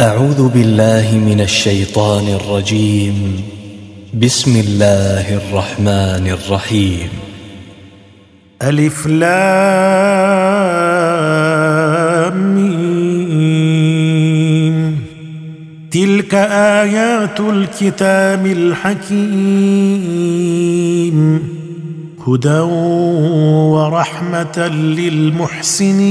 أعوذ بالله من الشيطان الرجيم. بسم الله الرحمن الرحيم. ألف لام ميم. تلك آيات الكتاب الحكيم. هدى ورحمة للمحسنين.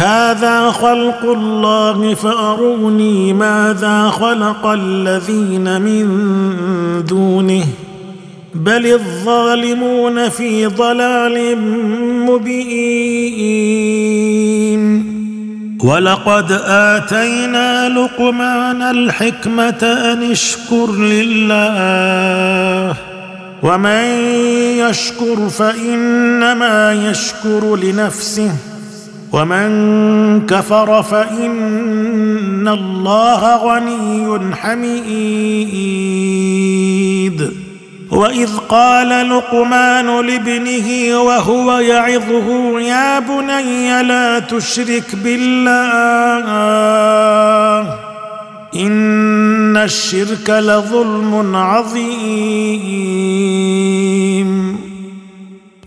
هذا خلق الله فأروني ماذا خلق الذين من دونه بل الظالمون في ضلال مبين. ولقد آتينا لقمان الحكمة أن اشكر لله. ومن يشكر فإنما يشكر لنفسه. ومن كفر فإن الله غني حميد. وإذ قال لقمان لابنه وهو يعظه يا بني لا تشرك بالله إن الشرك لظلم عظيم.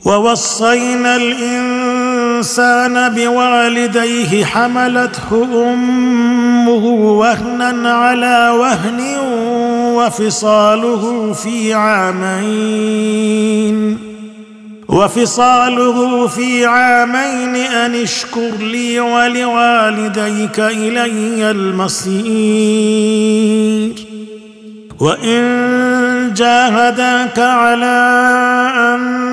ووصينا الانسان بوالديه حملته أمه وهنا على وهن وفصاله في عامين. وفصاله في عامين أن اشكر لي ولوالديك إلي المصير. وإن جاهداك على أن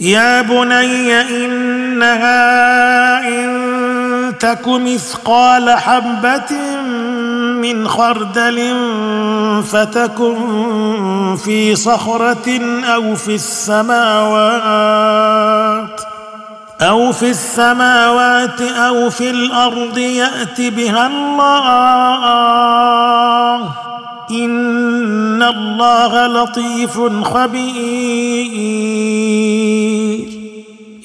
يا بني إنها إن تك مثقال حبة من خردل فتكن في صخرة أو في السماوات أو في السماوات أو في الأرض يات بها الله ان الله لطيف خبير.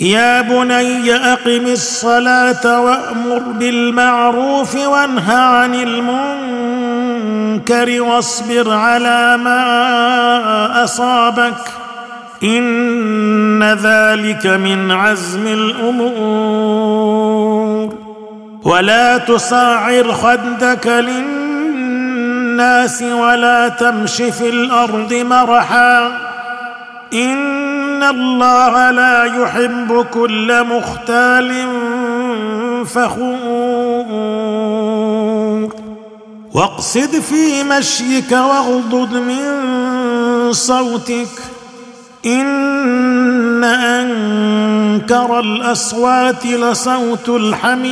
يا بني اقم الصلاه وامر بالمعروف وانه عن المنكر واصبر على ما اصابك ان ذلك من عزم الأمور. ولا تصعر خدك للناس ولا تمش في الأرض مرحا. إن الله لا يحب كل مختال فخور. واقصد في مشيك واغضض من صوتك. إن أنكر الأصوات لصوت الحمير.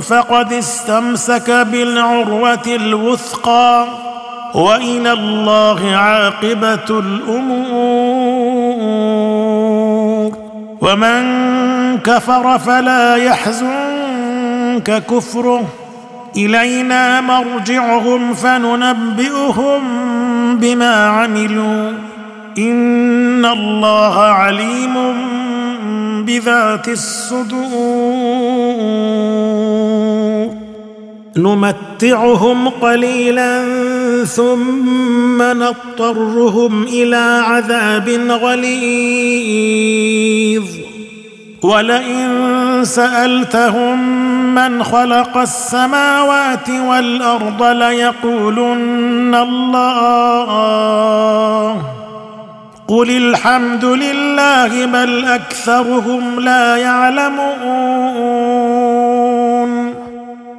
فقد استمسك بالعروة الوثقى وإلى الله عاقبة الأمور. ومن كفر فلا يحزن عنك كفره. إلينا مرجعهم فننبئهم بما عملوا. إن الله عليم بذات الصدور. نمتعهم قليلا ثم نضطرهم إلى عذاب غليظ. ولئن سألتهم من خلق السماوات والأرض ليقولن الله. قل الحمد لله بل أكثرهم لا يعلمون.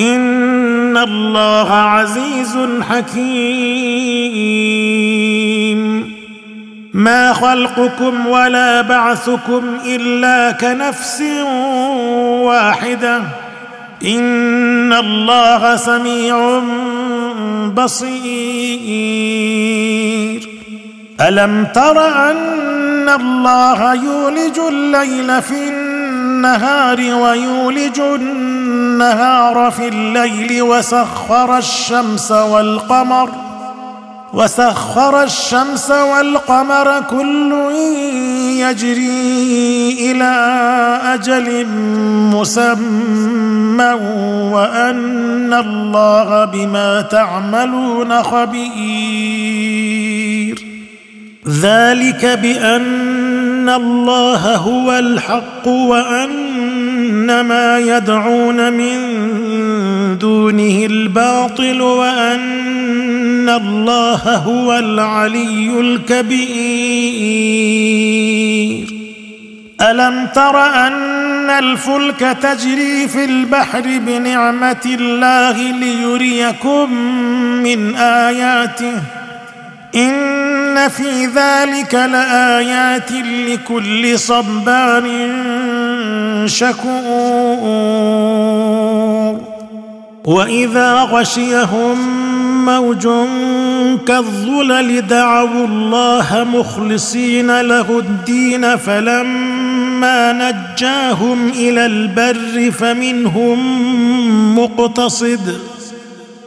ان الله عزيز حكيم ما خلقكم ولا بعثكم الا كنفس واحدة ان الله سميع بصير الم تر ان الله يولج الليل في النهار ويولج النهار في الليل وسخر الشمس والقمر وسخر الشمس والقمر كل يجري إلى أجل مسمى وأن الله بما تعملون خبير ذلك بان الله هو الحق وان ما يدعون من دونه الباطل وان الله هو العلي الكبير الم تر ان الفلك تجري في البحر بنعمه الله ليريكم من اياته ان في ذلك لايات لكل صبار شكور واذا غشيهم موج كالظلل دعوا الله مخلصين له الدين فلما نجاهم إلى البر فمنهم مقتصد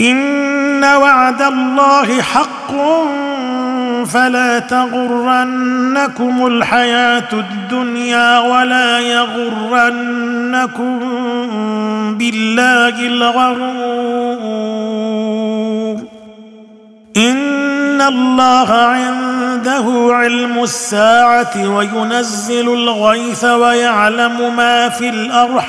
إن وعد الله حق فلا تغرنكم الحياة الدنيا ولا يغرنكم بالله الغرور. إن الله عنده علم الساعة وينزل الغيث ويعلم ما في الأرحام.